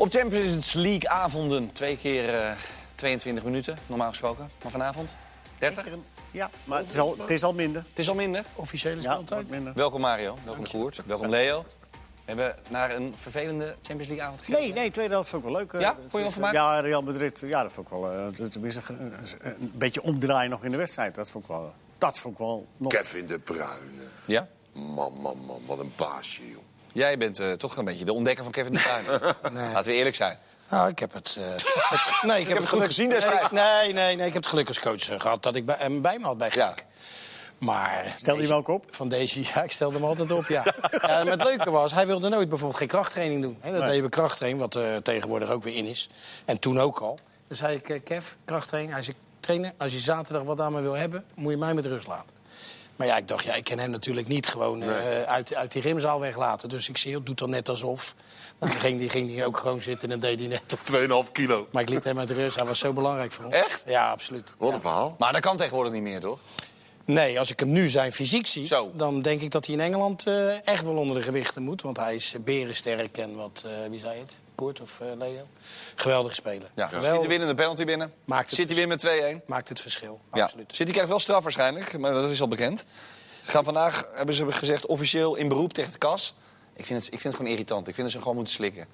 Op Champions League avonden twee keer eh, 22 minuten, normaal gesproken. Maar vanavond 30? Ja, maar het is al, het is al minder. Het is al minder. Officiële Ja, speeltijd. wat minder. Welkom Mario, welkom Koert, welkom Leo. We hebben naar een vervelende Champions League avond gekeken. Nee, nee, tweede helft vond ik wel leuk. eh. Ja? Vond je wel vermaakt? Ja, Real Madrid, ja, dat vond ik wel. eh, tenminste, een, een beetje omdraaien nog in de wedstrijd. Dat vond ik wel. Dat vond ik wel nog. Kevin de Bruyne. Ja? Man, man, man, wat een baasje, joh. Jij bent eh, toch een beetje de ontdekker van Kevin de Bruyne. Laten we eerlijk zijn. Nou, ik heb het, eh, het- nee, ik, heb het goed gezien destijds. Nee, nee, nee, nee, ik heb het geluk als coach eh, gehad dat ik bij, hem bij me had bij Ja. Genk. Maar Stel je ook op? Van deze, ja, ik stelde hem altijd op, ja. ja en het leuke was, hij wilde nooit bijvoorbeeld geen krachttraining doen. Hè, dat Nee. deden we krachttraining, wat eh, tegenwoordig ook weer in is. En toen ook al. Dan zei ik, eh, Kev, krachttraining. Hij zei, trainer, als je zaterdag wat aan me wil hebben, moet je mij met rust laten. Maar ja, ik dacht, ja, ik kan hem natuurlijk niet gewoon eh, uit, uit die rimzaal weglaten. Dus ik zei, joh, doe dan net alsof. Dan ging hij ging die ook gewoon zitten en deed hij net op. 2,5 kilo. Maar ik liet hem met rust, hij was zo belangrijk voor ons. Echt? Ja, absoluut. Wat een verhaal. Maar dat kan tegenwoordig niet meer, toch? Nee, als ik hem nu zijn fysiek zie, Zo. dan denk ik dat hij in Engeland eh, echt wel onder de gewichten moet. Want hij is berensterk en wat, eh, wie zei het? Of eh, Leo? Geweldig spelen. Ja, schiet de winnende penalty binnen. Maakt het Zit hij weer met 2-1. Maakt het verschil, Ja. absoluut. City krijgt wel straf waarschijnlijk, maar dat is al bekend. Gaan vandaag, hebben ze gezegd, officieel in beroep tegen de kas. Ik vind, het, ik vind het gewoon irritant. Ik vind dat ze gewoon moeten slikken.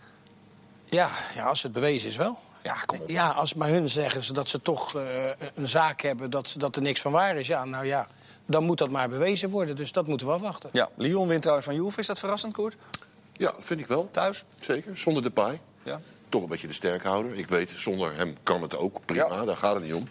Ja, ja, als het bewezen is wel. Ja, kom op. Ja, als bij hun zeggen ze dat ze toch eh, een zaak hebben dat, dat er niks van waar is. Ja, nou ja, dan moet dat maar bewezen worden. Dus dat moeten we afwachten. Ja, Lyon wint trouwens van Juve. Is dat verrassend, Koert? Ja, vind ik wel. Thuis? Zeker. Zonder de paai. Ja. Toch een beetje de sterkhouder. Ik weet, zonder hem kan het ook. Prima, Ja. daar gaat het niet om.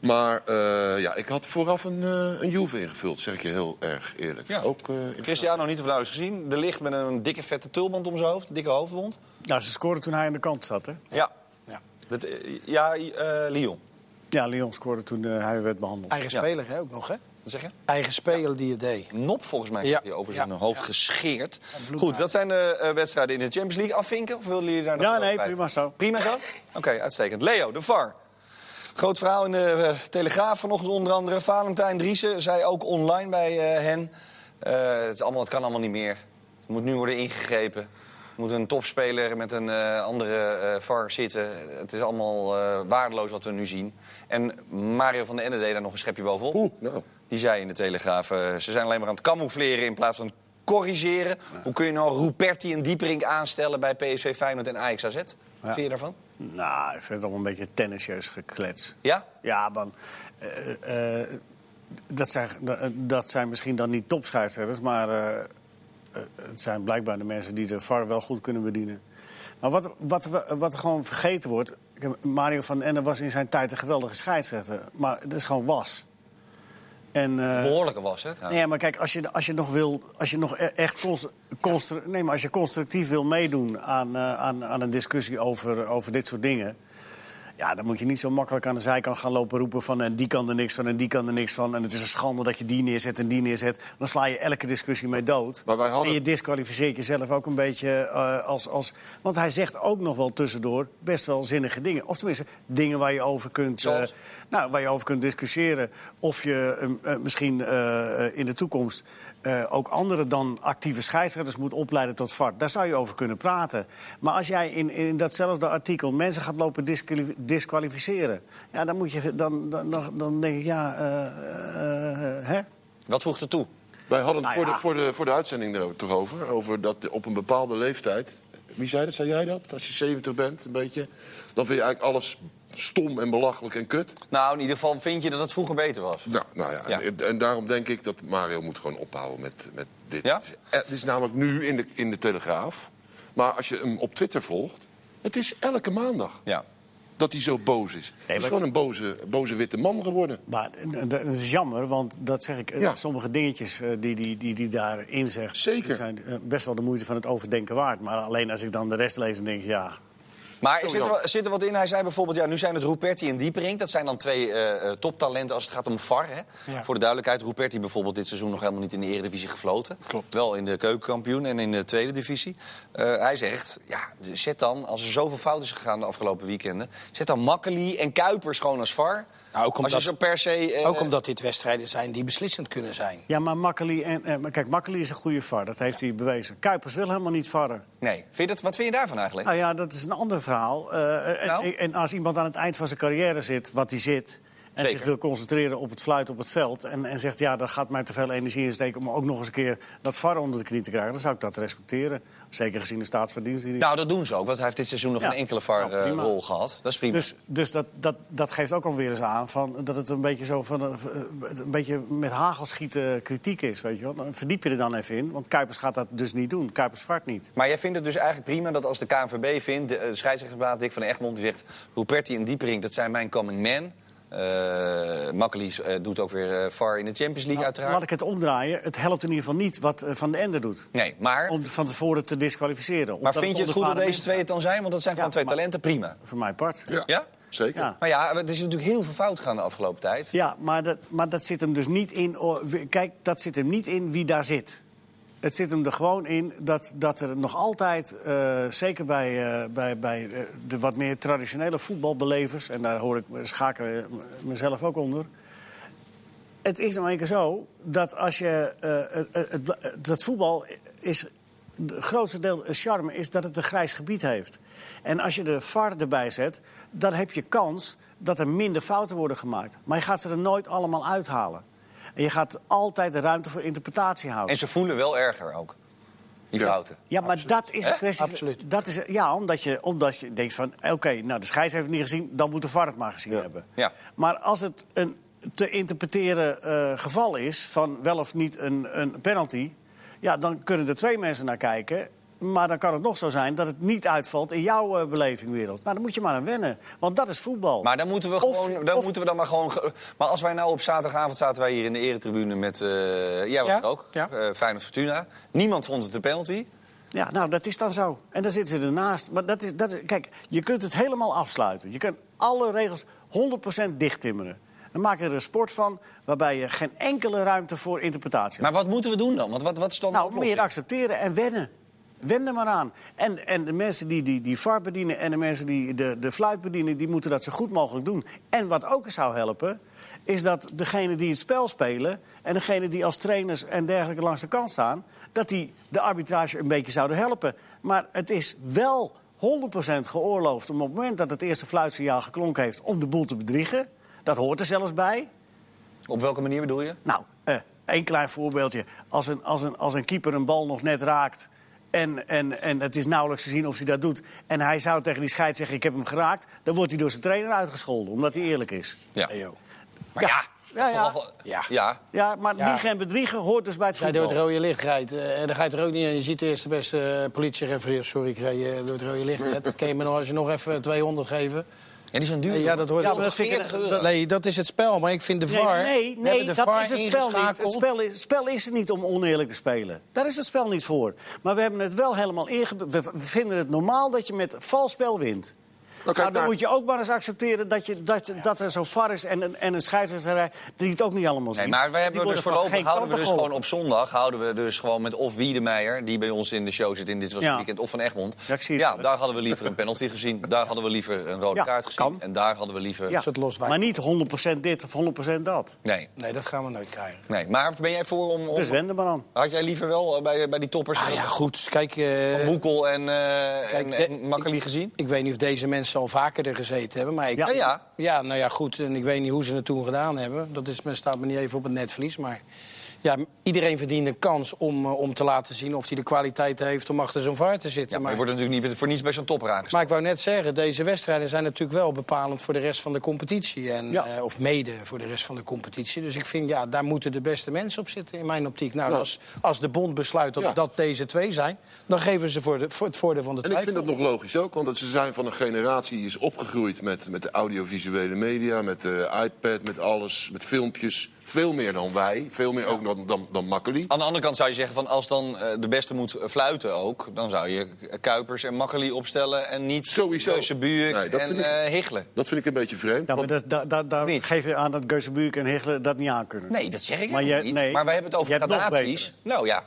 Maar eh, ja, ik had vooraf een, eh, een Juve ingevuld, zeg ik je heel erg eerlijk. Ja. Ook, eh, Cristiano niet of nauwelijks gezien. De licht met een dikke vette tulband om zijn hoofd. Dikke hoofdwond. Nou, ze scoorden toen hij aan de kant zat, hè? Ja. Ja. Dat, ja, eh, Lyon. Ja, Lyon scoorde toen eh, hij werd behandeld. Eigen Ja. speler hè, ook nog, hè? Wat zeg je? Eigen speler die het deed. Nop volgens mij Ja. hij over zijn Ja. hoofd Ja. gescheerd. Goed, dat zijn de eh, wedstrijden in de Champions League. Afvinken? Of willen jullie daar nog Ja, nee, bij? prima zo. Prima zo? Oké, uitstekend. Leo, de VAR. Groot verhaal in de eh, Telegraaf vanochtend onder andere. Valentijn Driessen zei ook online bij eh, hen. eh, het, is allemaal, het kan allemaal niet meer. Het moet nu worden ingegrepen. Er moet een topspeler met een eh, andere eh, VAR zitten. Het is allemaal eh, waardeloos wat we nu zien. En Mario van den Ende deed daar nog een schepje bovenop. Oeh, nou. Die zei in de Telegraaf, eh, ze zijn alleen maar aan het camoufleren in plaats van corrigeren. Hoe kun je nou Ruperti en Dieperink aanstellen bij PSV Feyenoord en Ajax AZ? Wat vind je daarvan? Nou, ik vind het al een beetje tennisjeus geklets. Ja? Ja, man. eh, eh, dat, zijn, dat, dat zijn misschien dan niet topscheidsrechters, maar het zijn blijkbaar de mensen die de VAR wel goed kunnen bedienen. Maar wat, wat, wat er gewoon vergeten wordt. Mario van Ende was in zijn tijd een geweldige scheidsrechter, maar het is gewoon was. En, eh, Behoorlijke was het. Nee, maar kijk, als je, als je nog wil, als je nog e- echt constru- nee, maar als je constructief wil meedoen aan, eh, aan, aan een discussie over, over dit soort dingen. Ja, dan moet je niet zo makkelijk aan de zijkant gaan lopen roepen van en die kan er niks van en die kan er niks van. En het is een schande dat je die neerzet en die neerzet. Dan sla je elke discussie mee dood. Maar wij hadden- En je disqualificeert jezelf ook een beetje eh, als, als... Want hij zegt ook nog wel tussendoor best wel zinnige dingen. Of tenminste, dingen waar je over kunt, eh, nou, waar je over kunt discussiëren. Of je eh, eh, misschien in de toekomst ook anderen dan actieve scheidsrechters moet opleiden tot VAR. Daar zou je over kunnen praten. Maar als jij in, in datzelfde artikel mensen gaat lopen disquali- disqualificeren... Ja, dan, moet je, dan, dan, dan, dan denk ik, ja, eh, eh, eh, hè? Wat voegt er toe? Wij hadden het Nou voor, ja. de, voor, de, voor de uitzending er toch over. Over dat op een bepaalde leeftijd. Wie zei dat? Zei jij dat? Als je 70 bent, een beetje. Dan vind je eigenlijk alles stom en belachelijk en kut. Nou, in ieder geval vind je dat het vroeger beter was. Nou, nou ja, Ja. En, en daarom denk ik dat Mario moet gewoon ophouden met, met dit. Ja? Het is namelijk nu in de, in de Telegraaf. Maar als je hem op Twitter volgt, het is elke maandag Ja. Dat hij zo boos is. hij is gewoon een boze, boze witte man geworden. Maar dat is jammer, want dat zeg ik. eh, Ja. Sommige dingetjes eh, die, die, die, die daarin zegt. Zeker. die zijn eh, best wel de moeite van het overdenken waard. Maar alleen als ik dan de rest lees, dan denk ik ja. Maar zit er, zit er wat in? Hij zei bijvoorbeeld, ja, nu zijn het Ruperti en Dieperink. Dat zijn dan twee eh, toptalenten als het gaat om VAR. Hè? Ja. Voor de duidelijkheid, Ruperti bijvoorbeeld dit seizoen nog helemaal niet in de Eredivisie gefloten. Klopt. Wel in de keukenkampioen en in de tweede divisie. Eh, hij zegt, ja, zet dan, als er zoveel fout is gegaan de afgelopen weekenden... zet dan Makkeli en Kuipers gewoon als VAR. Nou, ook Als je omdat, zo per se... eh, ook omdat dit wedstrijden zijn die beslissend kunnen zijn. Ja, maar Makkeli, en, eh, kijk, Makkeli is een goede VAR. Dat heeft hij bewezen. Kuipers wil helemaal niet varren. Nee. Vind je dat, wat vind je daarvan eigenlijk? Nou ja, dat is een ander verhaal. Eh, en- Nou? en, als iemand aan het eind van zijn carrière zit, wat hij zit... en Zeker. zich wil concentreren op het fluit op het veld... En, en zegt, ja, daar gaat mij te veel energie in steken... om ook nog eens een keer dat VAR onder de knie te krijgen... dan zou ik dat respecteren. Zeker gezien de staat van dienst die Nou, dat doen ze ook. Want hij heeft dit seizoen nog Ja. geen enkele Nou, prima. VAR-rol gehad. Dat is prima. Dus, dus dat, dat, dat geeft ook alweer eens aan van, dat het een beetje, zo van, eh, een beetje met hagelschieten kritiek is. Weet je wel. Dan verdiep je er dan even in, want Kuipers gaat dat dus niet doen. Kuipers vart niet. Maar jij vindt het dus eigenlijk prima dat als de KNVB vindt... de, eh, de scheidsrechtersbaas Dick van Egmond die zegt... Ruperti en Diepering, dat zijn mijn coming men. Eh Makkeli eh, doet ook weer eh, VAR in de Champions League Nou, uiteraard. laat ik het omdraaien. Het helpt in ieder geval niet wat Van de Ende doet. Nee, maar, Om van tevoren te disqualificeren. maar vind je het goed dat deze twee het dan zijn? Want dat zijn Ja, gewoon twee maar- talenten, prima. Voor mij part. Ja, Ja? zeker. Ja. Maar ja, er is natuurlijk heel veel fout gaan de afgelopen tijd. Ja, maar dat, maar dat zit hem dus niet in. oh, Kijk, dat zit hem niet in wie daar zit. Het zit hem er gewoon in dat, dat er nog altijd, eh, zeker bij, eh, bij, bij eh, de wat meer traditionele voetbalbelevers, en daar hoor ik schaken mezelf ook onder. Het is nou een keer zo dat als je. het, het, dat voetbal is. Het grootste deel charme is dat het een grijs gebied heeft. En als je de VAR erbij zet, dan heb je kans dat er minder fouten worden gemaakt. Maar je gaat ze er nooit allemaal uithalen. En je gaat altijd de ruimte voor interpretatie houden. En ze voelen wel erger ook, die Ja. fouten. Ja, maar dat is een kwestie. Absoluut. Dat is, ja, omdat je, omdat je denkt van, oké, nou de scheids heeft het niet gezien, dan moet de VAR het maar gezien hebben. Ja. Maar als het een te interpreteren eh, geval is van wel of niet een, een penalty, ja, dan kunnen er twee mensen naar kijken. Maar dan kan het nog zo zijn dat het niet uitvalt in jouw eh, belevingwereld. Nou, dan moet je maar aan wennen. Want dat is voetbal. Maar dan moeten we Of- gewoon, dan of- moeten we dan maar gewoon. ge- Maar als wij nou op zaterdagavond zaten wij hier in de eretribune met. eh, jij was Ja, er ook, ja. eh, Feyenoord Fortuna. Niemand vond het een penalty. Ja, nou, dat is dan zo. En dan zitten ze ernaast. Maar dat is, dat is, kijk, je kunt het helemaal afsluiten. Je kunt alle regels 100% dichttimmeren. Dan maak je er een sport van waarbij je geen enkele ruimte voor interpretatie hebt. Maar wat moeten we doen dan? Want wat, wat is dan de Nou, oplossing? meer accepteren en wennen. Wen er maar aan. En, en de mensen die, die die VAR bedienen en de mensen die de, de fluit bedienen... die moeten dat zo goed mogelijk doen. En wat ook eens zou helpen... is dat degene die het spel spelen... en degene die als trainers en dergelijke langs de kant staan... dat die de arbitrage een beetje zouden helpen. Maar het is wel 100% geoorloofd... om op het moment dat het eerste fluitsignaal geklonken heeft... om de boel te bedriegen. Dat hoort er zelfs bij. Op welke manier bedoel je? Nou, eh één klein voorbeeldje. Als een, als, een, als een keeper een bal nog net raakt... En, en, en het is nauwelijks te zien of hij dat doet... en hij zou tegen die scheid zeggen, ik heb hem geraakt... dan wordt hij door zijn trainer uitgescholden, omdat hij eerlijk is. Ja. Maar ja. Ja, ja. Ja. ja. Ja, maar liegen en bedriegen hoort dus bij het jij voetbal. door het rode licht rijdt, eh, en dan ga je er ook niet in. Je ziet de eerste beste uh, politierefereer. Sorry, ik eh, door het rode licht. Kun je me nog, als je nog even 200 geven? Ja, die zijn duur. Ja, dat hoort Ja, maar dat vind ik- 40 euro. dat- Nee, dat is het spel. Maar ik vind de Nee, VAR... nee, nee de dat VAR is het spel niet. Het spel is, het spel is er niet om oneerlijk te spelen. Daar is het spel niet voor. Maar we hebben het wel helemaal ingebeeld. We we vinden het normaal dat je met vals spel wint. Nou, Nou, dan naar- moet je ook maar eens accepteren dat, je, dat, dat er zo'n VAR is en een, en een scheidsrechterij die het ook niet allemaal zien. Nee, maar wij hebben dus voorlopig houden we dus gewoon op zondag houden we dus gewoon met of Wiedemeijer, die bij ons in de show zit in dit was het Ja. weekend, of van Egmond. Ja, ik zie het wel. daar hadden we liever een penalty gezien, daar hadden we liever een rode Ja, kaart gezien kan. en daar hadden we liever. Ja, het maar niet 100% dit of 100% dat. Nee, Nee, dat gaan we nooit krijgen. nee. Maar ben jij voor om, om Dus wend er maar aan. had jij liever wel eh, bij, bij die toppers Ah ja, goed. Kijk, eh, van Boekel en, eh en, de- en Makkeli gezien? ik weet niet of deze mensen al vaker er gezeten hebben. Maar ik, Ja, ja. Ja, nou ja, goed. En ik weet niet hoe ze het toen gedaan hebben. Dat is, staat me niet even op het netvlies. Maar ja, iedereen verdient een kans om, eh, om te laten zien of hij de kwaliteit heeft om achter zo'n VAR te zitten. Ja, maar je wordt natuurlijk niet voor niets bij zo'n topper aangesteld. Maar ik wou net zeggen, deze wedstrijden zijn natuurlijk wel bepalend voor de rest van de competitie. En, Ja. eh, of mede voor de rest van de competitie. Dus ik vind, ja, daar moeten de beste mensen op zitten in mijn optiek. Nou, als, als de bond besluit dat, Ja. dat deze twee zijn, dan geven ze voor, de, voor het voordeel van de En ik twijfel. vind dat nog logisch ook, want ze zijn van een generatie die is opgegroeid met, met de audiovisuele media, met de iPad, met alles, met filmpjes. Veel meer dan wij, veel meer ook dan, dan, dan Makkeli. Aan de andere kant zou je zeggen, van als dan eh, de beste moet fluiten ook... dan zou je Kuipers en Makkeli opstellen en niet Sowieso. Buurk Nee, dat en ik- eh Hichelen. Dat vind ik een beetje vreemd. Ja, maar want- dat, da- da- daar Niet. geef je aan dat Geuzenbuurk en Hegelen dat niet aan kunnen. Nee, dat zeg ik Maar je- niet. nee, maar wij hebben het over gradaties. Nou ja,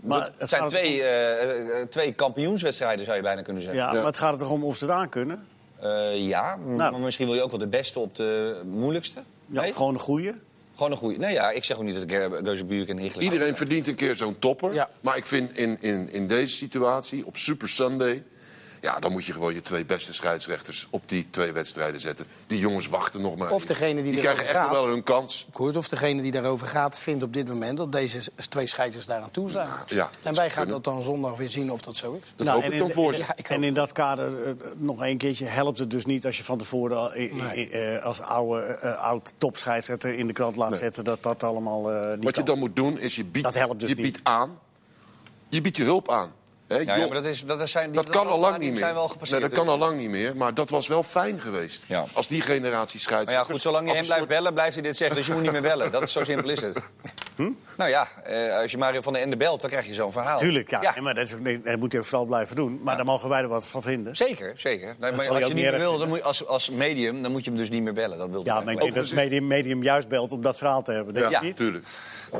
Maar het het zijn twee, eh, twee kampioenswedstrijden, zou je bijna kunnen zeggen. Ja, Ja. maar het gaat er toch om of ze het aan kunnen? Eh, ja, Nou. maar misschien wil je ook wel de beste op de moeilijkste. Ja, Nee? Gewoon een goede. Gewoon een goede. Nee, ja, ik zeg ook niet dat ik Geuzebuurk en Higgelen... Iedereen verdient een keer zo'n topper. Ja. Maar ik vind in, in, in deze situatie, op Super Sunday... Ja, dan moet je gewoon je twee beste scheidsrechters op die twee wedstrijden zetten. Die jongens wachten nog maar. Of degene die die krijgen echt gaat. wel hun kans. Koert, of degene die daarover gaat, vindt op dit moment dat deze twee scheidsrechters daar aan toe zijn. Ja, en wij gaan kunnen. dat dan zondag weer zien of dat zo is. Dat Nou, hoop en ik in- dan voor. Ja, ik En in dat kader, eh, nog een keertje, helpt het dus niet als je van tevoren al, Nee. eh, als oude, eh, oud topscheidsrechter in de krant laat Nee. zetten dat dat allemaal eh, niet Wat je dan moet doen, is je biedt, dus je biedt aan. Je biedt je hulp aan. Ja, maar dat, is, dat, zijn, die, dat kan al lang niet meer. zijn wel nee, gepasseerd. dat kan al lang niet meer. Maar dat was wel fijn geweest. Ja. Als die generatie Maar scheidsrechters... ja, goed, zolang je hem blijft bellen, blijft hij dit zeggen. Dus je moet niet meer bellen. Dat is zo simpel is het. Nou ja, eh, als je Mario van der Ende belt, dan krijg je zo'n verhaal. Tuurlijk, ja. Ja. Nee, maar dat, is ook, nee, dat moet hij vooral blijven doen. Maar daar mogen wij er wat van vinden. Zeker, zeker. Nee, maar als je niet meer wil, dan moet je, als, als medium, dan moet je hem dus niet meer bellen. Dat wil Ja, maar ik denk dat het medium, medium juist belt om dat verhaal te hebben. Denk Ja, tuurlijk.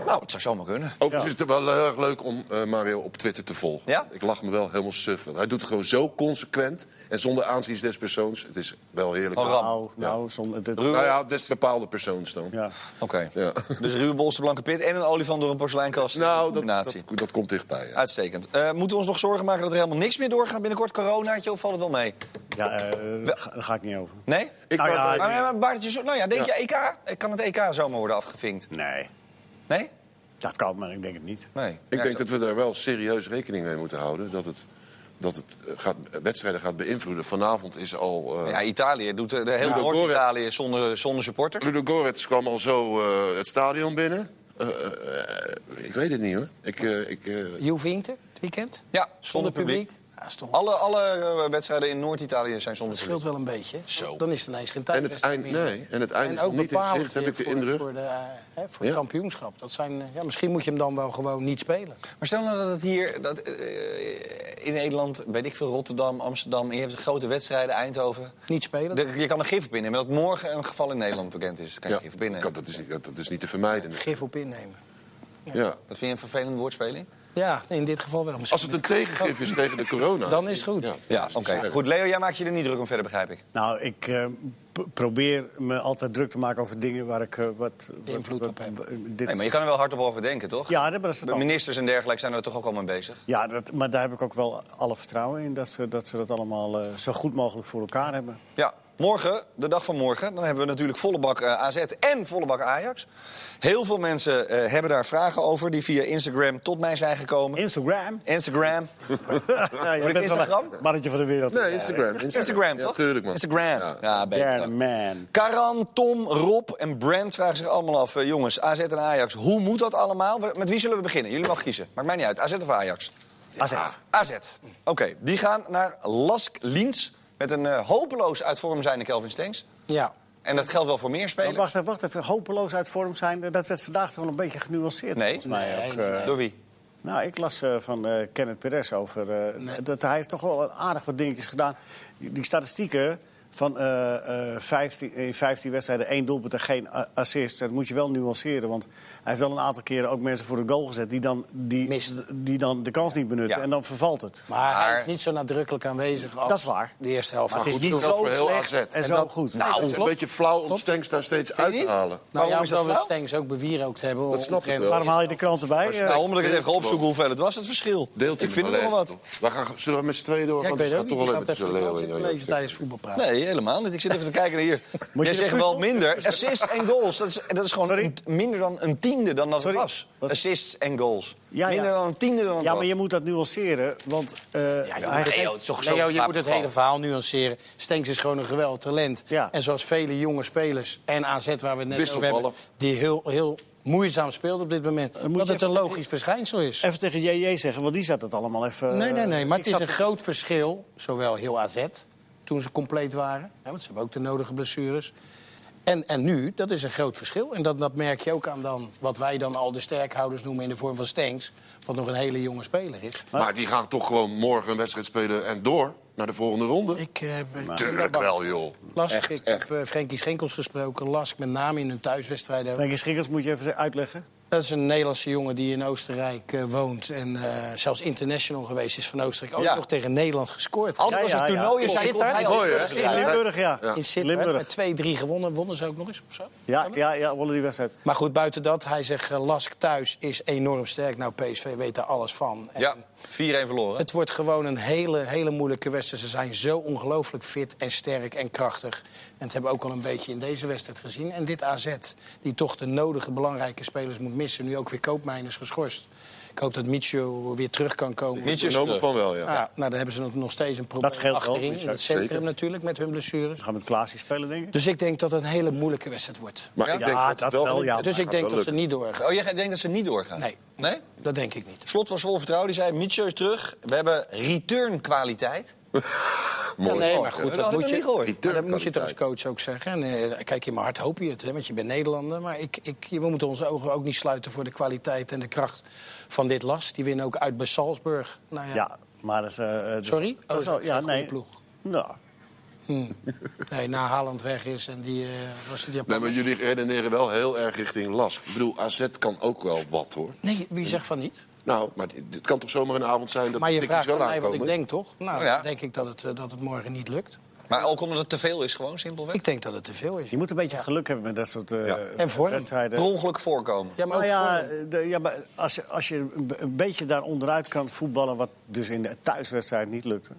Nou, het zou zomaar kunnen. Overigens Ja. is het wel heel erg leuk om eh, Mario op Twitter te volgen. Ja? Ik lach me wel helemaal suf. Hij doet het gewoon zo consequent en zonder aanzien des persoons. Het is wel heerlijk. Ram. Nou, nou zonder, het- Ruud- Nou ja, des bepaalde persoons dan. ja. Oké. Ja. Dus ruwe bolste blanke pit en een olifant door een porseleinkast. Nou, dat, combinatie. dat, dat komt dichtbij. Ja. Uitstekend. Eh, moeten we ons nog zorgen maken dat er helemaal niks meer doorgaat binnenkort? Coronaatje of valt het wel mee? Ja, eh, daar ga- ik niet over. Nee? Ik Nou ja, Maar, maar, nou ja, denk je EK? Kan het EK zomaar worden afgevinkt? Nee, Nee? dat kan, maar ik denk het niet. Nee. Ik Ja, denk zo- dat we daar wel serieus rekening mee moeten houden. Dat het, dat het eh, gaat, wedstrijden gaat beïnvloeden. Vanavond is al... eh Ja, Italië doet de, de hele Ja, Noord-Italië zonder, zonder supporter. Ludo Goretz kwam al zo eh, het stadion binnen. Eh, ik weet het niet hoor. Ik, eh, ik, eh, Juve Inter, het weekend? Ja, zonder publiek. Ja, is Alle, alle eh, wedstrijden in Noord-Italië zijn zonder Dat publiek. scheelt wel een beetje. Zo. Dan is het ineens geen en het eind, nee, en het eind En is ook nog niet in zicht, heb ik de voor, indruk. Voor, de, eh, hè, voor Ja. het kampioenschap. Dat zijn, eh, ja, misschien moet je hem dan wel gewoon niet spelen. Maar stel nou dat het hier dat, eh, in Nederland, weet ik veel, Rotterdam, Amsterdam... je hebt grote wedstrijden, Eindhoven. Niet spelen. De- je kan een gif opnemen, maar dat morgen een geval in Nederland bekend is. Dan kan je Ja, gif binnen. kan- dat, is, niet- dat, dat is niet te vermijden. Gif op innemen. Ja. Dat vind je een vervelende woordspeling? Ja, in dit geval wel. Misschien. Als het een tegengif is tegen de corona... Dan is het goed. Ja, oké. Goed, Leo, jij maakt je er niet druk om verder, begrijp ik. Nou, ik eh, probeer me altijd druk te maken over dingen waar ik eh, wat... Invloed wat- op heb. dit- Nee, maar je kan er wel hardop over denken, toch? Ja, dat dat is De verstandig. ministers en dergelijke zijn er toch ook al mee bezig? Ja, dat, maar daar heb ik ook wel alle vertrouwen in. Dat ze dat, ze dat allemaal eh, zo goed mogelijk voor elkaar hebben. Ja, morgen, de dag van morgen, dan hebben we natuurlijk volle bak eh, AZ en volle bak Ajax. Heel veel mensen eh, hebben daar vragen over die via Instagram tot mij zijn gekomen. Instagram. Instagram. ja, je bent wel Instagram? een mannetje van de wereld. Nee, Instagram. Instagram, toch? tuurlijk, man. Instagram. Ja, Ja. beter. Man. Karan, Tom, Rob en Brent vragen zich allemaal af... eh, jongens, AZ en Ajax, hoe moet dat allemaal? Met wie zullen we beginnen? Jullie mogen kiezen. Maakt mij niet uit. AZ of Ajax? AZ. AZ. Oké, die gaan naar Lask Liens... met een eh, hopeloos uit vorm zijnde Kelvin Stengs. Ja. En dat geldt wel voor meer Maar spelers. wacht even, wacht even. Hopeloos uit vorm zijn, eh, dat werd vandaag toch wel een beetje genuanceerd. Nee. volgens mij Nee, ook, nee, eh. nee. Door wie? Nou, ik las eh, van eh Kenneth Perez over... eh, dat hij heeft toch wel aardig wat dingetjes gedaan. Die, die statistieken van eh, eh, 15, in 15 wedstrijden één doelpunt en geen assist... dat moet je wel nuanceren. Want hij heeft wel een aantal keren ook mensen voor de goal gezet... die dan, die, Mist. die dan de kans niet benutten Ja. en dan vervalt het. Maar, Maar- hij is niet zo nadrukkelijk aanwezig als Dat is waar. de eerste helft. Maar het is van niet goed, zo slecht en, En zo dat- goed. Nou, Het is een beetje flauw om Stenks daar steeds uit te halen. Waarom Nou ja, is dat omdat we? Stengs ook bewierookt hebben. Dat snap ik wel. Waarom haal je de krant erbij? Eh, Nou, omdat ik het even ga opzoeken hoeveel het was, het verschil. Ik vind het nog wel wat. We gaan, zullen we met z'n tweeën door? Ja, ik Want weet het ook gaat niet. toch Je wel gaat even lezen tijdens voetbalpraat. Nee, helemaal niet. Ik zit even te kijken naar hier. Moet Jij je zegt wel minder. Assists en goals. Dat is, dat is gewoon een- minder dan een tiende dan dat Sorry? het was. Assists en goals. Ja, ja. Minder dan een tiende dan het Ja, was. maar je moet dat nuanceren, want... eh, joh, hij maar heeft- Leo, het is toch zo Leo, je moet het hele verhaal nuanceren. Stenks is gewoon een geweldig talent. Ja. En zoals vele jonge spelers en AZ waar we het net over hebben... die heel, heel moeizaam speelt op dit moment. Dat het een logisch verschijnsel is. Even tegen JJ zeggen, want die zat het allemaal even... Nee, nee, nee. Maar ik het is een groot verschil, zowel heel AZ, toen ze compleet waren. Hè, want ze hebben ook de nodige blessures. En, en nu, dat is een groot verschil. En dat, dat merk je ook aan dan, wat wij dan al de sterkhouders noemen in de vorm van Stenks. Wat nog een hele jonge speler is. Maar die gaan toch gewoon morgen een wedstrijd spelen en door naar de volgende ronde? Ik ben- Tuurlijk wel, joh. Las, Echt, ik echt. heb eh, Frenkie Schenkels gesproken. Las ik met name in hun thuiswedstrijden. ook. Frenkie Schikkers moet je even uitleggen. Dat is een Nederlandse jongen die in Oostenrijk eh, woont. En eh, zelfs international geweest is van Oostenrijk. Ook Ja. nog tegen Nederland gescoord. Altijd als Ja, ja, ja. toernooien In hij mooi, hè? Limburg, ja. In Limburg. met 2-3 gewonnen. Wonnen ze ook nog eens of zo? Ja, ja, ja, wonnen die wedstrijd. Maar goed, buiten dat, hij zegt eh, Lask thuis is enorm sterk. Nou, PSV weet daar alles van. En Ja, 4-1 verloren. Het wordt gewoon een hele, hele moeilijke wedstrijd. Ze zijn zo ongelooflijk fit en sterk en krachtig. En dat hebben we ook al een beetje in deze wedstrijd gezien. En dit AZ, die toch de nodige belangrijke spelers moet missen. Nu ook weer Koopmeiners geschorst. Ik hoop dat Micho weer terug kan komen. Micho is terug. van wel, ja. Nou, ja, nou, dan hebben ze nog- nog steeds een probleem Dat wel, achterin. Micho. In het centrum Zeker. natuurlijk, met hun blessures. We gaan met Klaasje spelen, denk ik. Dus ik denk dat het een hele moeilijke wedstrijd wordt. Maar Ja, ik denk ja, dat, wel, wel, ja. dus ik denk dat ze niet doorgaan. Oh, jij denkt dat ze niet doorgaan? Nee. Nee? Dat denk ik niet. Slot was vol vertrouwen. Die zei, Mietje is terug. We hebben return kwaliteit. Mooi. Ja, nee, Oh, maar goed, dat moet je, niet gehoord. maar dat moet je toch als coach ook zeggen. En, eh, kijk, in mijn hart hoop je het, hè, want je bent Nederlander. Maar ik, ik, we moeten onze ogen ook niet sluiten voor de kwaliteit en de kracht van dit las. Die winnen ook uit bij Salzburg. Nou ja, Ja, maar dat is... eh, eh, is- Sorry? Dat is Oh, wel- dat is ja, een goede nee. ploeg. Nou, Nee, na Haaland weg is en die eh, was het Nee, Japan. maar jullie redeneren wel heel erg richting Lask. Ik bedoel, AZ kan ook wel wat, hoor. Nee, wie zegt van niet? Nou, maar dit dit kan toch zomaar een avond zijn dat Maar je de vraagt aan wel mij wat ik aankomen? denk, toch? Nou, ja. dan denk ik dat het, eh, dat het morgen niet lukt. Maar ook omdat het te veel is, gewoon simpelweg. Ik denk dat het te veel is. je moet een beetje geluk hebben met dat soort eh, Ja. En vorm. wedstrijden. Per ongeluk voorkomen. Ja, maar ook Nou ja, voor- de, ja maar als, je- als je een be- een beetje daar onderuit kan voetballen... wat dus in de thuiswedstrijd niet lukte.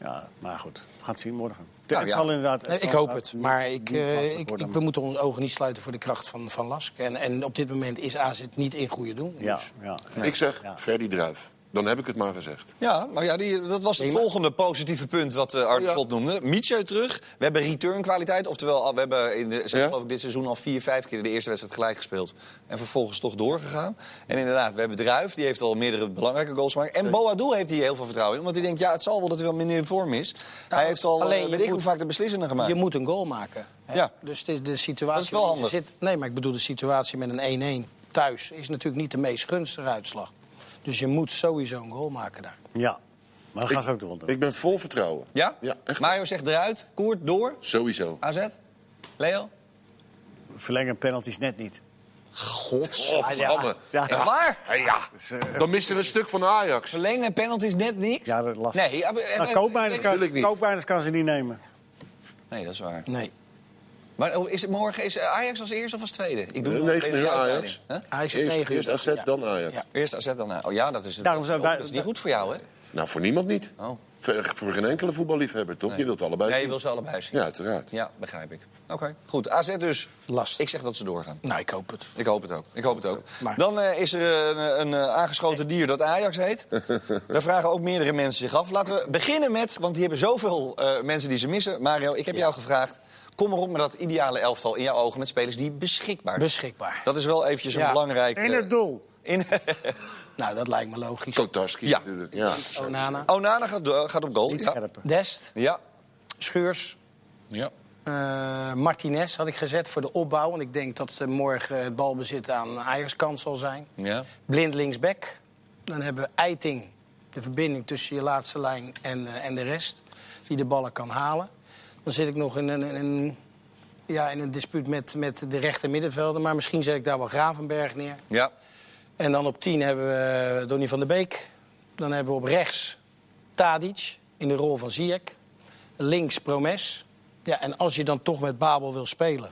Ja, maar goed, we gaan het zien morgen. Nou ja. zal inderdaad... Nee, ik hoop het. Maar ik, eh, ik, we moeten onze ogen niet sluiten voor de kracht van, van Lask. En, en op dit moment is AZ niet in goede doen. Dus ja. Ik zeg, Ja. Ferdy Druif. Dan heb ik het maar gezegd. Ja, maar ja, die, dat was het volgende positieve punt wat eh Arne ja. Slot noemde. Mietje terug. We hebben return kwaliteit. Oftewel, we hebben in de, zeg, Ja. geloof ik, dit seizoen al vier, vijf keer de eerste wedstrijd gelijk gespeeld. En vervolgens toch doorgegaan. En inderdaad, we hebben Druif. Die heeft al meerdere belangrijke goals gemaakt. En Boadou heeft hier heel veel vertrouwen in. Want hij denkt, ja, het zal wel dat hij wel minder in vorm is. hij heeft al, alleen alleen, weet ik hoe vaak de beslissingen gemaakt. Je moet een goal maken. hè. Ja. Dus de situatie. Dat is wel handig. Zit, nee, maar ik bedoel, de situatie met een 1-1 thuis is natuurlijk niet de meest gunstige uitslag. Dus je moet sowieso een goal maken daar. Ja, maar dat gaan ze ook doen. Ik ben vol vertrouwen. Ja? Ja, echt. Mario zegt eruit. Koert door. Sowieso. AZ. Leo? Verlengen penalties net niet. God. Oh. Ja, Is waar? Ja, ja. Dan missen we een stuk van Ajax. Verlengen en penalties net niet? Ja, dat is lastig. Nee, ja, maar- Nou, koopmijners kan, Natuurlijk niet. koopmijners kan ze niet nemen. nee, dat is waar. Nee. Maar oh, is het morgen is Ajax als eerste of als tweede? Ik doe Nee, nog negen even de uur uitleiding. Ajax. Huh? Ajax is Eerst, 9 eerst uur. AZ, Ja. dan Ajax. Ja. Eerst AZ dan na. Oh ja, dat is, Daarom zou oh, wij- dat is niet goed voor jou, hè? Nou, voor niemand niet. Oh. Voor, voor geen enkele voetballiefhebber, toch? Je wilt allebei Nee, je zien. wil ze allebei zien. Ja, uiteraard. Ja, begrijp ik. Oké, goed. AZ dus. Lastig. Ik zeg dat ze doorgaan. Nou, ik hoop het. Ik hoop het ook. Ik hoop het ook. Maar- Dan eh, is er een, een, eh, aangeschoten dier dat Ajax heet. Daar vragen ook meerdere mensen zich af. Laten we beginnen met, want die hebben zoveel eh, mensen die ze missen. Mario, ik heb jou gevraagd. Kom erop met dat ideale elftal in jouw ogen met spelers die beschikbaar zijn. Beschikbaar. Dat is wel eventjes een Ja. belangrijk... In het doel. in Nou, dat lijkt me logisch. Kotarski Ja. natuurlijk. Ja. Onana, Onana gaat, gaat op goal. Ja. Dest, Ja. Schuurs, ja. Eh, Martinez had ik gezet voor de opbouw. Want ik denk dat morgen het balbezit aan Ajax kant zal zijn. Ja. Blind linksback. Dan hebben we Eiting, de verbinding tussen je laatste lijn en, eh, en de rest. Die de ballen kan halen. Dan zit ik nog in een, in een, ja, in een dispuut met, met de rechter middenvelder. Maar misschien zet ik daar wel Gravenberg neer. Ja. En dan op 10 hebben we Donny van der Beek. Dan hebben we op rechts Tadic in de rol van Ziyech. Links Promes. Ja, en als je dan toch met Babel wil spelen,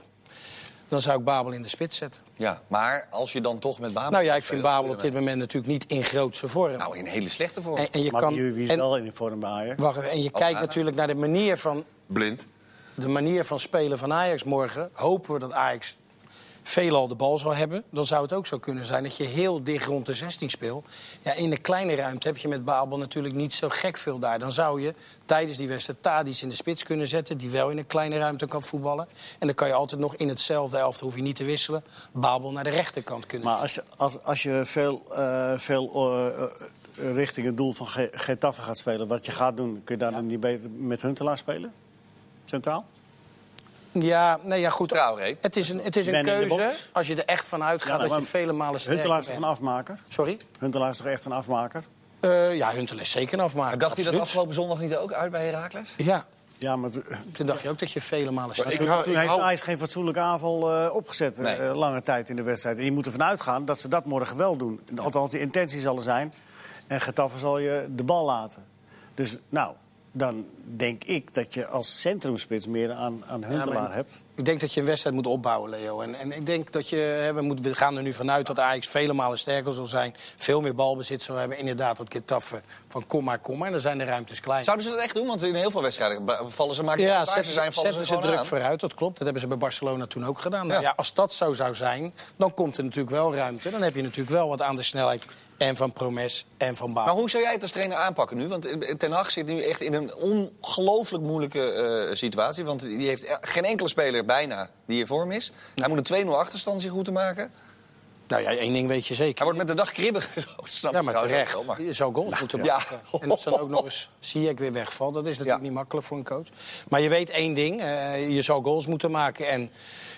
dan zou ik Babel in de spits zetten. Ja, maar als je dan toch met Babel... Nou ja, ik vind Babel op dit moment natuurlijk niet in grootse vorm. Nou, in hele slechte vorm. en, en je Maar kan, wie, wie is en, wel in de vorm bij wacht even, en je Oh, kijkt ja. natuurlijk naar de manier, van, Blind. de manier van spelen van Ajax morgen. Hopen we dat Ajax veelal de bal zal hebben. Dan zou het ook zo kunnen zijn dat je heel dicht rond de 16 speelt. Ja, in een kleine ruimte heb je met Babel natuurlijk niet zo gek veel daar. Dan zou je tijdens die wedstrijd Tadic in de spits kunnen zetten... die wel in een kleine ruimte kan voetballen. En dan kan je altijd nog in hetzelfde elftal, hoef je niet te wisselen... Babel naar de rechterkant kunnen Maar als je, als, als je veel, eh, veel eh, eh, richting het doel van Ge- Getafe gaat spelen, wat je gaat doen, kun je daar dan niet beter met Huntelaar spelen? Centraal? Ja, nee, ja, goed. Traoré. Het is een, het is een keuze als je er echt van uitgaat Ja, nou, dat je vele malen sterker Huntelaar is toch een afmaker? Sorry? Huntelaar is toch echt een afmaker? Eh, ja, Huntelaar is zeker een afmaker. Maar dacht hij dat absoluut. afgelopen zondag niet ook uit bij Heracles? Ja, Ja, maar to- Toen dacht je ook dat je vele malen ik toen, heeft hou- geen fatsoenlijke aanval eh, opgezet. eh, Nee. lange tijd in de wedstrijd. En je moet ervan uitgaan dat ze dat morgen wel doen. Althans, de intentie zal er zijn. En Getafe zal je de bal laten. Dus nou, dan denk ik dat je als centrumspits meer aan, aan Huntelaar hebt. Ik denk dat je een wedstrijd moet opbouwen, Leo. En, en ik denk dat je, hè, we, moeten, we gaan er nu vanuit dat Ajax vele malen sterker zal zijn. Veel meer balbezit zal hebben. Inderdaad, dat Getafe van kom maar, kom maar. En dan zijn de ruimtes klein. Zouden ze dat echt doen? Want in heel veel wedstrijden vallen ze maar Ja, zetten, ze zijn, vallen zetten ze, druk aan. vooruit, dat klopt. Dat hebben ze bij Barcelona toen ook gedaan. Nou Ja. ja, als dat zo zou zijn, dan komt er natuurlijk wel ruimte. Dan heb je natuurlijk wel wat aan de snelheid en van Promes en van Baal. Maar hoe zou jij het als trainer aanpakken nu? Want Ten Hag zit nu echt in een ongelooflijk moeilijke eh, situatie. Want die heeft e- geen enkele speler bijna die in vorm is. Hij moet een 2-0 achterstand zich goed te maken. Nou ja, één ding weet je zeker. Hij wordt met de dag kribbig snap Ja, ik maar terecht. ook wel, maar- Je zou goals moeten Ja. maken. En als dan ook nog eens Ziyech weer wegvalt, dat is natuurlijk Ja. niet makkelijk voor een coach. Maar je weet één ding, eh, je zou goals moeten maken. En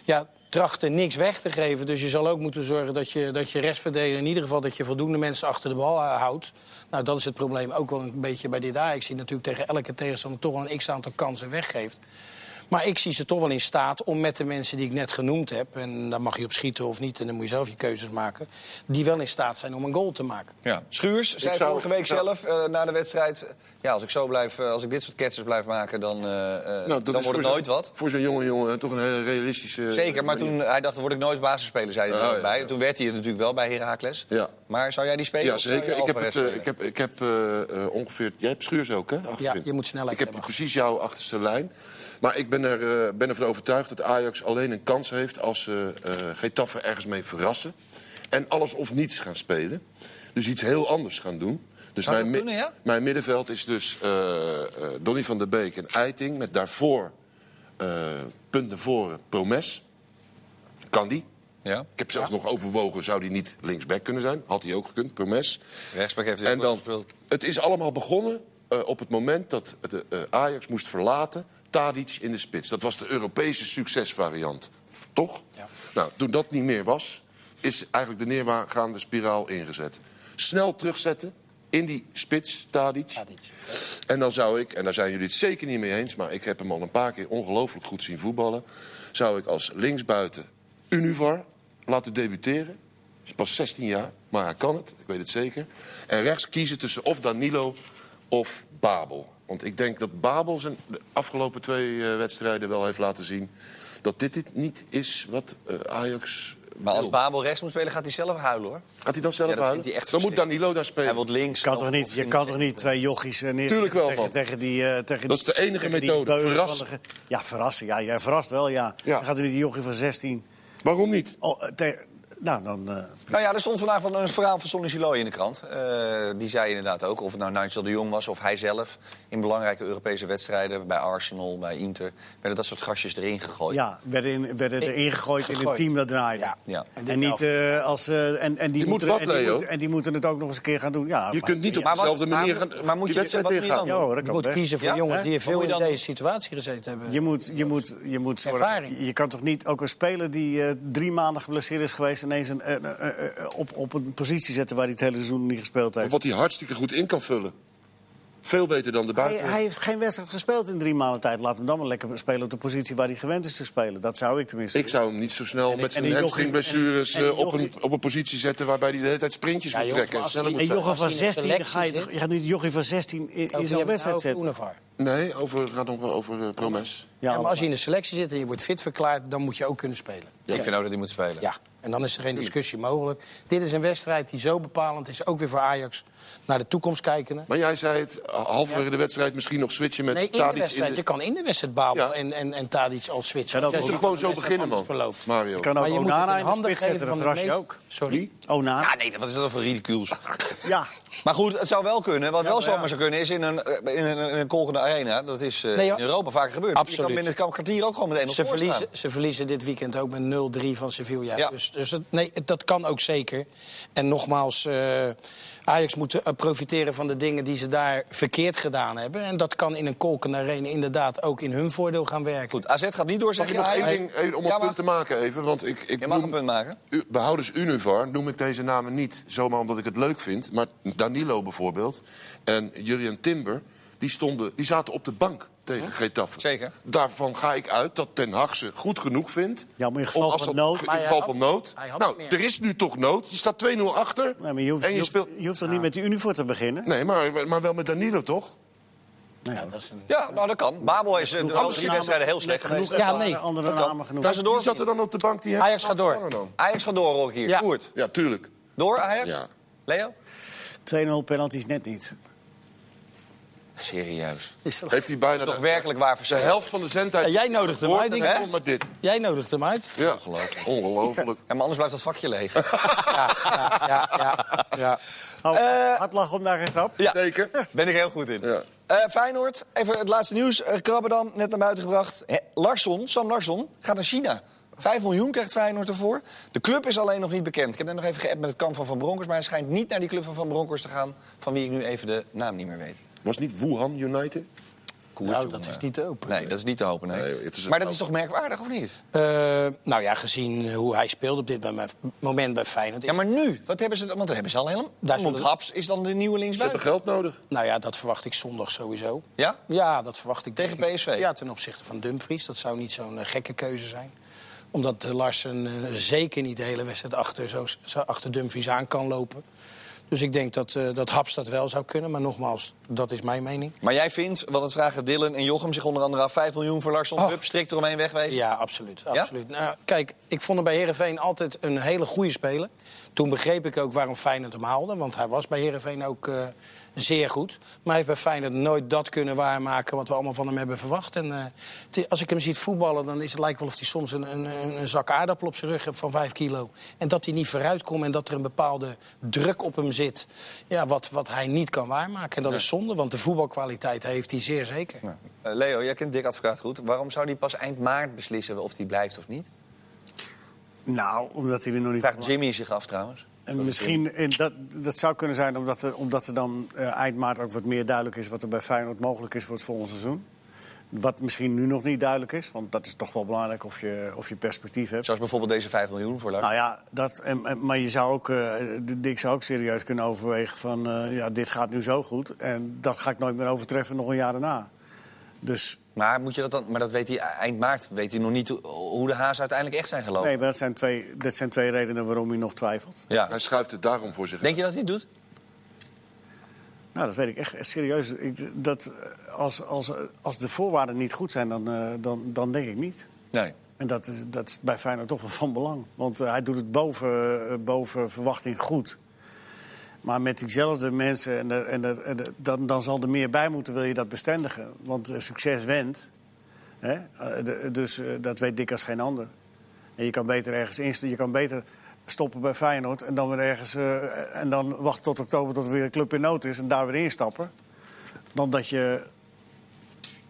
ja, trachten niks weg te geven. Dus je zal ook moeten zorgen dat je, dat je restverdediger... in ieder geval dat je voldoende mensen achter de bal eh, houdt. Nou, dat is het probleem ook wel een beetje bij dit Ajax. Die natuurlijk tegen elke tegenstander toch een x-aantal kansen weggeeft. Maar ik zie ze toch wel in staat om met de mensen die ik net genoemd heb... en daar mag je op schieten of niet, en dan moet je zelf je keuzes maken... die wel in staat zijn om een goal te maken. Ja. Schuurs zei zou- vorige week zelf eh, na de wedstrijd... Ja, als ik zo blijf, eh, als ik dit soort ketsers blijf maken, dan, eh, eh, Nou, dan wordt het nooit wat. Voor zo'n jonge jongen toch een hele realistische... Zeker, maar manier. toen hij dacht, dan word ik nooit basisspeler, zei hij er Ja, ook ja, bij. ja. Toen werd hij het natuurlijk wel bij Heracles. Ja. Maar zou jij die spelen? Ja, zeker. Ik heb, het, eh, ik heb, ik heb eh, eh, ongeveer... Jij hebt schuurs ook, hè? achterin? je moet snelheid Ik heb hebben. precies jouw achterste lijn. Maar ik ben, er, eh, ben ervan overtuigd dat Ajax alleen een kans heeft... als ze eh Getafe ergens mee verrassen. En alles of niets gaan spelen. Dus iets heel anders gaan doen. Dus Zou mijn, kunnen, ja? mijn middenveld is dus eh, eh, Donny van der Beek en Eiting... met daarvoor, eh, punt naar voren, Promes. Kan die? Ja. Ik heb zelfs nog overwogen, zou die niet linksback kunnen zijn? Had hij ook gekund, Promes. Rechtsback heeft hij En dan, gespeeld. het is allemaal begonnen eh, op het moment dat de, eh, Ajax moest verlaten. Tadic in de spits. Dat was de Europese succesvariant. Toch? Ja. Nou, toen dat niet meer was, is eigenlijk de neergaande spiraal ingezet. Snel terugzetten in die spits, Tadic. Tadic. En dan zou ik, en daar zijn jullie het zeker niet mee eens... maar ik heb hem al een paar keer ongelooflijk goed zien voetballen... zou ik als linksbuiten Univar laten debuteren. Is pas 16 jaar, maar hij kan het, ik weet het zeker. En rechts kiezen tussen of Danilo of Babel. Want ik denk dat Babel zijn de afgelopen twee eh, wedstrijden wel heeft laten zien... dat dit, dit niet is wat eh, Ajax Maar als. Babel rechts moet spelen, gaat hij zelf huilen, hoor. Gaat hij dan zelf Ja, dat huilen? vindt hij echt Dan moet. Danilo daar spelen. Hij wordt links. Kan of- toch of niet, je kan toch niet twee jochies uh, neer Tuurlijk wel, tegen, man. tegen die, eh, tegen Dat is de enige methode, verrassen. van de ge- Ja, verrassen. Ja, jij verrast wel, ja. Ja. Dan gaat u niet die jochie van 16... Waarom niet? Oh, eh, te- nou, dan... eh, Nou ja, er stond vandaag wel een verhaal van Sonny Siloy in de krant. Eh, die zei inderdaad ook, of het nou Nigel de Jong was of hij zelf... in belangrijke Europese wedstrijden, bij Arsenal, bij Inter... werden dat soort gastjes erin gegooid. ja, werden, in, werden erin gegooid, in een Gegooid. team dat draaide. Ja. Ja. En En, niet eh, als... eh, en, en die, moet moeten, wat, en, die moeten, en die moeten het ook nog eens een keer gaan doen. Ja, Je maar- kunt niet op dezelfde manier maar- gaan maar moet je- wedstrijd wat moet je moet kiezen voor Ja? jongens Hè? die veel in deze situatie gezeten hebben. Je moet, je moet, je moet zorgen. Je kan toch niet ook een speler die eh, drie maanden geblesseerd is geweest... ineens een, op, op een positie zetten waar hij het hele seizoen niet gespeeld heeft. Wat hij hartstikke goed in kan vullen. Veel beter dan de Hij, buiten. hij heeft geen wedstrijd gespeeld in drie maanden tijd. Laat hem dan maar lekker spelen op de positie waar hij gewend is te spelen. Dat zou ik tenminste Ik zou hem niet zo snel met en zijn hamstringblessures en- en eh, op, een, op een positie zetten waarbij hij de hele tijd sprintjes Ja, moet joh, trekken. En hij- jochie van Als hij in de 16, dan ga je, je gaat nu de jochie van 16 in, in zo'n wedstrijd nou zetten. Unavar. Nee, over, het gaat nog wel over eh, Promes. Ja, maar als je in de selectie zit en je wordt fit verklaard, dan moet je ook kunnen spelen. Ik vind ook dat hij moet spelen. Ja, en dan is er geen discussie mogelijk. Dit is een wedstrijd die zo bepalend is, ook weer voor Ajax, naar de toekomst kijken. Maar jij zei het, halverwege de wedstrijd misschien nog switchen met Nee, in de wedstrijd. in Je kan in de wedstrijd Babel Ja. en, en, en Tadic al switchen. Ja, dat moet je Ze gewoon zo de beginnen, man. verloopt. Mario. Je kan Maar ook je moet het Onana in de handen spits geven zetten, de verras je meest... ook. Sorry? Onana. Ja, nee, wat is dat voor ridicules? Ja, Maar goed, het zou wel kunnen. Wat wel ja. zomaar zou kunnen is in een, eh, in een, in een kolkende arena. Dat is eh, Nee, in Europa vaker gebeurd. Je Absoluut. kan binnen het kwartier ook gewoon met 1-0 Ze verliezen, ze verliezen dit weekend ook met 0-3 van Sevilla. Ja. Dus, dus het- nee, dat kan ook zeker. En nogmaals, eh, Ajax moet eh, profiteren van de dingen die ze daar verkeerd gedaan hebben. En dat kan in een kolkende arena inderdaad ook in hun voordeel gaan werken. Goed, AZ gaat niet door, zeg je nog één ding even om een Ja, punt te maken even? Want ik, ik Je mag een punt maken. U- behoudens Univar noem ik deze namen niet zomaar omdat ik het leuk vind. Maar Danilo bijvoorbeeld en Jurien Timber, die, stonden, die zaten op de bank tegen Getafe. Zeker. Daarvan ga ik uit dat Ten Hag ze goed genoeg vindt. Ja, maar in geval om als van dat- nood- In geval van nood. Nou, er is nu toch nood. Je staat 2-0 achter. Nee, maar je hoeft, en je, je hoeft, speelt... je hoeft toch niet met die uniform te beginnen? Nee, maar, maar wel met Danilo, toch? Ja, dat is een... Ja, nou dat kan. Babel is eh, de laatste namen- wedstrijden heel slecht genoeg geweest. Ja, nee, Andere dat kan. namen genoeg. Ze door? Zat er dan op de bank? Die Ajax gaat door. Ajax gaat door, hoor ik hier. Ja. Koert. Ja, tuurlijk. Door, Ajax? Ja. Leo? 2-0 penalties net niet. Serieus. Heeft hij bijna Toch de, werkelijk waar de helft van de zendtijd... Ja, jij nodigt hem uit, en denk ik. komt met dit. Jij nodigt hem uit. Ja, ongelooflijk. Ja, maar anders blijft dat vakje leeg. Ja, ja, ja, ja, ja. Oh, Eh, hard lachen om daar geen grap. Ja, Zeker. ben ik heel goed in. Ja. Eh, Feyenoord, even het laatste nieuws. Uh, Krabbedam, net naar buiten gebracht. Hè, Larsson, Sam Larsson, gaat naar China. 5 miljoen krijgt Feyenoord ervoor. De club is alleen nog niet bekend. Ik heb net nog even geappt met het kamp van Van Bronckhorst... maar hij schijnt niet naar die club van Van Bronckhorst te gaan... van wie ik nu even de naam niet meer weet. Was niet Wuhan United? Nou, jongen. dat is niet te open. Nee, dat is niet te hopen, nee. Nee, het is een- maar dat is toch merkwaardig, of niet? Eh, nou ja, gezien hoe hij speelt op dit moment- bij Feyenoord... is- Ja, maar nu? Wat hebben ze, want dat hebben ze al helemaal... Daar Haps is dan de nieuwe Ze linksbuiten. hebben geld nodig. Nou ja, dat verwacht ik zondag sowieso. Ja? Ja, dat verwacht ik. Tegen ik. PSV? Ja, ten opzichte van Dumfries. Dat zou niet zo'n eh, gekke keuze zijn. Omdat Larsen eh, zeker niet de hele wedstrijd achter, zo, zo achter Dumfries aan kan lopen. Dus ik denk dat, eh, dat Haps dat wel zou kunnen. Maar nogmaals, dat is mijn mening. Maar jij vindt, want het vragen Dylan en Jochem zich onder andere af... 5 miljoen voor Larsson, Oh. Hup, strikt eromheen wegwezen? Ja, absoluut. absoluut. Nou, kijk, ik vond hem bij Herenveen altijd een hele goede speler. Toen begreep ik ook waarom Feyenoord hem haalde. Want hij was bij Herenveen ook eh, zeer goed. Maar hij heeft bij Feyenoord nooit dat kunnen waarmaken... wat we allemaal van hem hebben verwacht. En eh, als ik hem ziet voetballen, dan is het lijkt wel of hij soms een, een, een- een zak aardappel op zijn rug heeft van 5 kilo. En dat hij niet vooruit komt en dat er een bepaalde druk op hem zit... Ja, wat, wat hij niet kan waarmaken. En dat is zonde, want de voetbalkwaliteit heeft hij zeer zeker. Ja. Eh, Leo, jij kent Dick Advocaat goed. Waarom zou hij pas eind maart beslissen of hij blijft of niet? Nou, omdat hij er nog niet... Vraagt Jimmy zich af trouwens. En misschien, en dat, dat zou kunnen zijn omdat er, omdat er dan eh, eind maart ook wat meer duidelijk is... wat er bij Feyenoord mogelijk is voor het volgende seizoen. Wat misschien nu nog niet duidelijk is, want dat is toch wel belangrijk of je, of je perspectief hebt. Zoals bijvoorbeeld deze 5 miljoen voor Larsson. Nou ja, dat, en, en- maar je zou ook, eh, Dick zou ook serieus kunnen overwegen van... eh, ja, dit gaat nu zo goed en dat ga ik nooit meer overtreffen nog een jaar daarna. Dus Maar, moet je dat dan, maar dat weet hij eind maart. Weet hij nog niet hoe, de hazen uiteindelijk echt zijn gelopen. nee, maar dat zijn, twee, dat zijn twee redenen waarom hij nog twijfelt. Ja. Hij schuift het daarom voor zich. Denk je dat hij het doet? Nou, dat weet ik echt, echt serieus. Ik, dat, eh, als, als, als de voorwaarden niet goed zijn, dan, eh, dan, dan denk ik niet. Nee. En dat, is- dat is bij Feyenoord toch wel van belang. Want eh, hij doet het boven, eh, boven verwachting goed. Maar met diezelfde mensen, en er- en er- en er- dan, dan zal er meer bij moeten, wil je dat bestendigen. Want eh, succes went. Hè? Eh, dus eh, dat weet Dick als geen ander. En je kan beter ergens inst- je kan beter stoppen bij Feyenoord en dan weer ergens en dan wachten tot oktober tot er weer een club in nood is en daar weer instappen. Dan dat je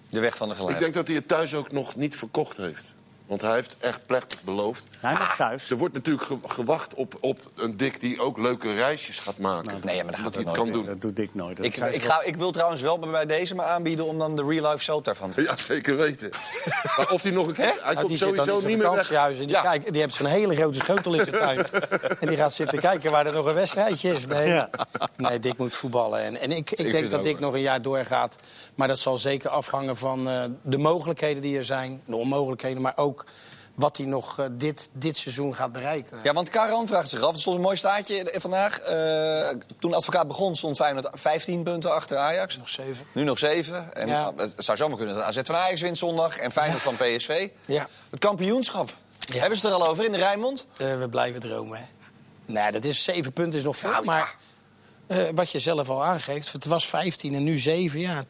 De weg van de Ik gelijk. denk dat hij het thuis ook nog niet verkocht heeft. Want hij heeft echt plechtig beloofd. hij mag thuis. Er wordt natuurlijk ge- gewacht op, op een Dick die ook leuke reisjes gaat maken. Nee, maar dat gaat dat hij het kan nooit doen. Dat doet Dick nooit. Dat Ik, ze ik, ga, ik wil trouwens wel bij deze maar aanbieden om dan de real life soap daarvan te Ja, zeker weten. maar of hij nog een keer... Hij Nou, komt die zit dan sowieso in zijn niet meer weg. vakantiehuis en die, Ja. kijkt- die heeft zo'n hele grote schotel in zijn tuin. en die gaat zitten kijken waar er nog een wedstrijdje is. Nee, Ja. nee Dick moet voetballen. En, en ik, ik vind denk dat ook, Dick hoor. nog een jaar doorgaat. Maar dat zal zeker afhangen van eh, de mogelijkheden die er zijn. De onmogelijkheden, maar ook wat hij nog eh, dit, dit seizoen gaat bereiken. Ja, want Karan vraagt zich af. Er stond een mooi staatje vandaag. Eh, toen de advocaat begon stond Feyenoord 15 punten achter Ajax. Nog zeven. Nu nog 7. En Ja. het zou zomaar kunnen dat AZ van Ajax wint zondag en Feyenoord van PSV. Ja. Het kampioenschap. Ja. Hebben ze het er al over in de Rijnmond? Eh, we blijven dromen, hè. Nee, dat is zeven punten is nog veel. maar eh, wat je zelf al aangeeft, het was 15 en nu 7. Ja,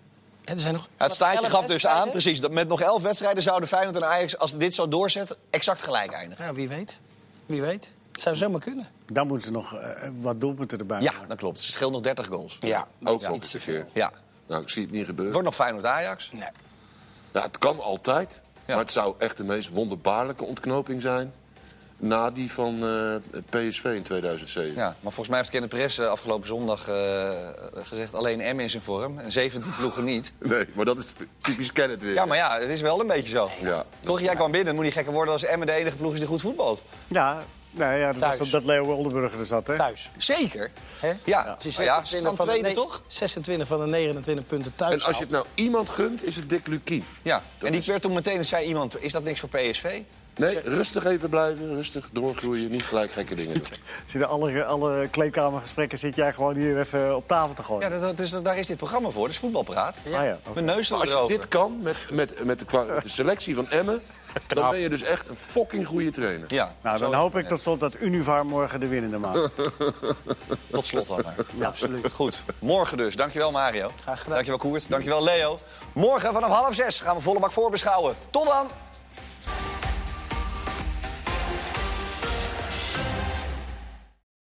Er zijn nog, Het staatje elf gaf dus aan, precies, dat met nog 11 wedstrijden zouden Feyenoord en Ajax, als dit zo doorzet, exact gelijk eindigen. Ja, wie weet. Wie weet. Het zou zomaar kunnen. Dan moeten ze nog eh, wat doelpunten erbij Ja, maken. dat klopt. Het scheelt nog 30 goals. Ja, Ook iets een te veel. Ja. Nou, ik zie het niet gebeuren. wordt nog Feyenoord-Ajax. Nee. Ja, het kan altijd. Ja. Maar het zou echt de meest wonderbaarlijke ontknoping zijn... na die van eh, PSV in 2007. Ja, maar volgens mij heeft Kenneth Press eh, afgelopen zondag eh, gezegd... alleen M is in vorm en 17 ploegen niet. Nee, maar dat is typisch Kenneth weer. Ja, maar ja, het is wel een beetje zo. Ja. Toch, jij kwam binnen, moet niet gekker worden als Emmen de enige ploeg is die goed voetbalt. Ja, Nee, ja, dat was dat Leo Oldenburger er zat, hè? Thuis. Zeker. Hè? Ja, Het is ja, 26 stand van de tweede toch? 26 van de 29 punten thuis. En als je het nou iemand gunt, is het Dick Lukien. Ja, Dat en die werd toen meteen, zei iemand, is dat niks voor PSV? Nee, rustig even blijven, rustig doorgroeien, niet gelijk gekke dingen doen. Zitten alle, alle kleedkamergesprekken zit jij gewoon hier even op tafel te gooien. Ja, dat, dat is, daar is dit programma voor, dat is voetbalpraat. Ah, ja, oké. Mijn neus Maar als je erover. dit kan met, met, met, de, selectie van Emmen, dan ben je dus echt een fucking goede trainer. Ja, Nou, dan hoop ik tot slot dat Univar morgen de winnende maakt. Tot slot dan maar. Ja, absoluut. Goed, morgen dus. Dankjewel Mario. Graag gedaan. Dankjewel Koert. Dankjewel Leo. Morgen vanaf half zes gaan we volle bak voorbeschouwen. Tot dan!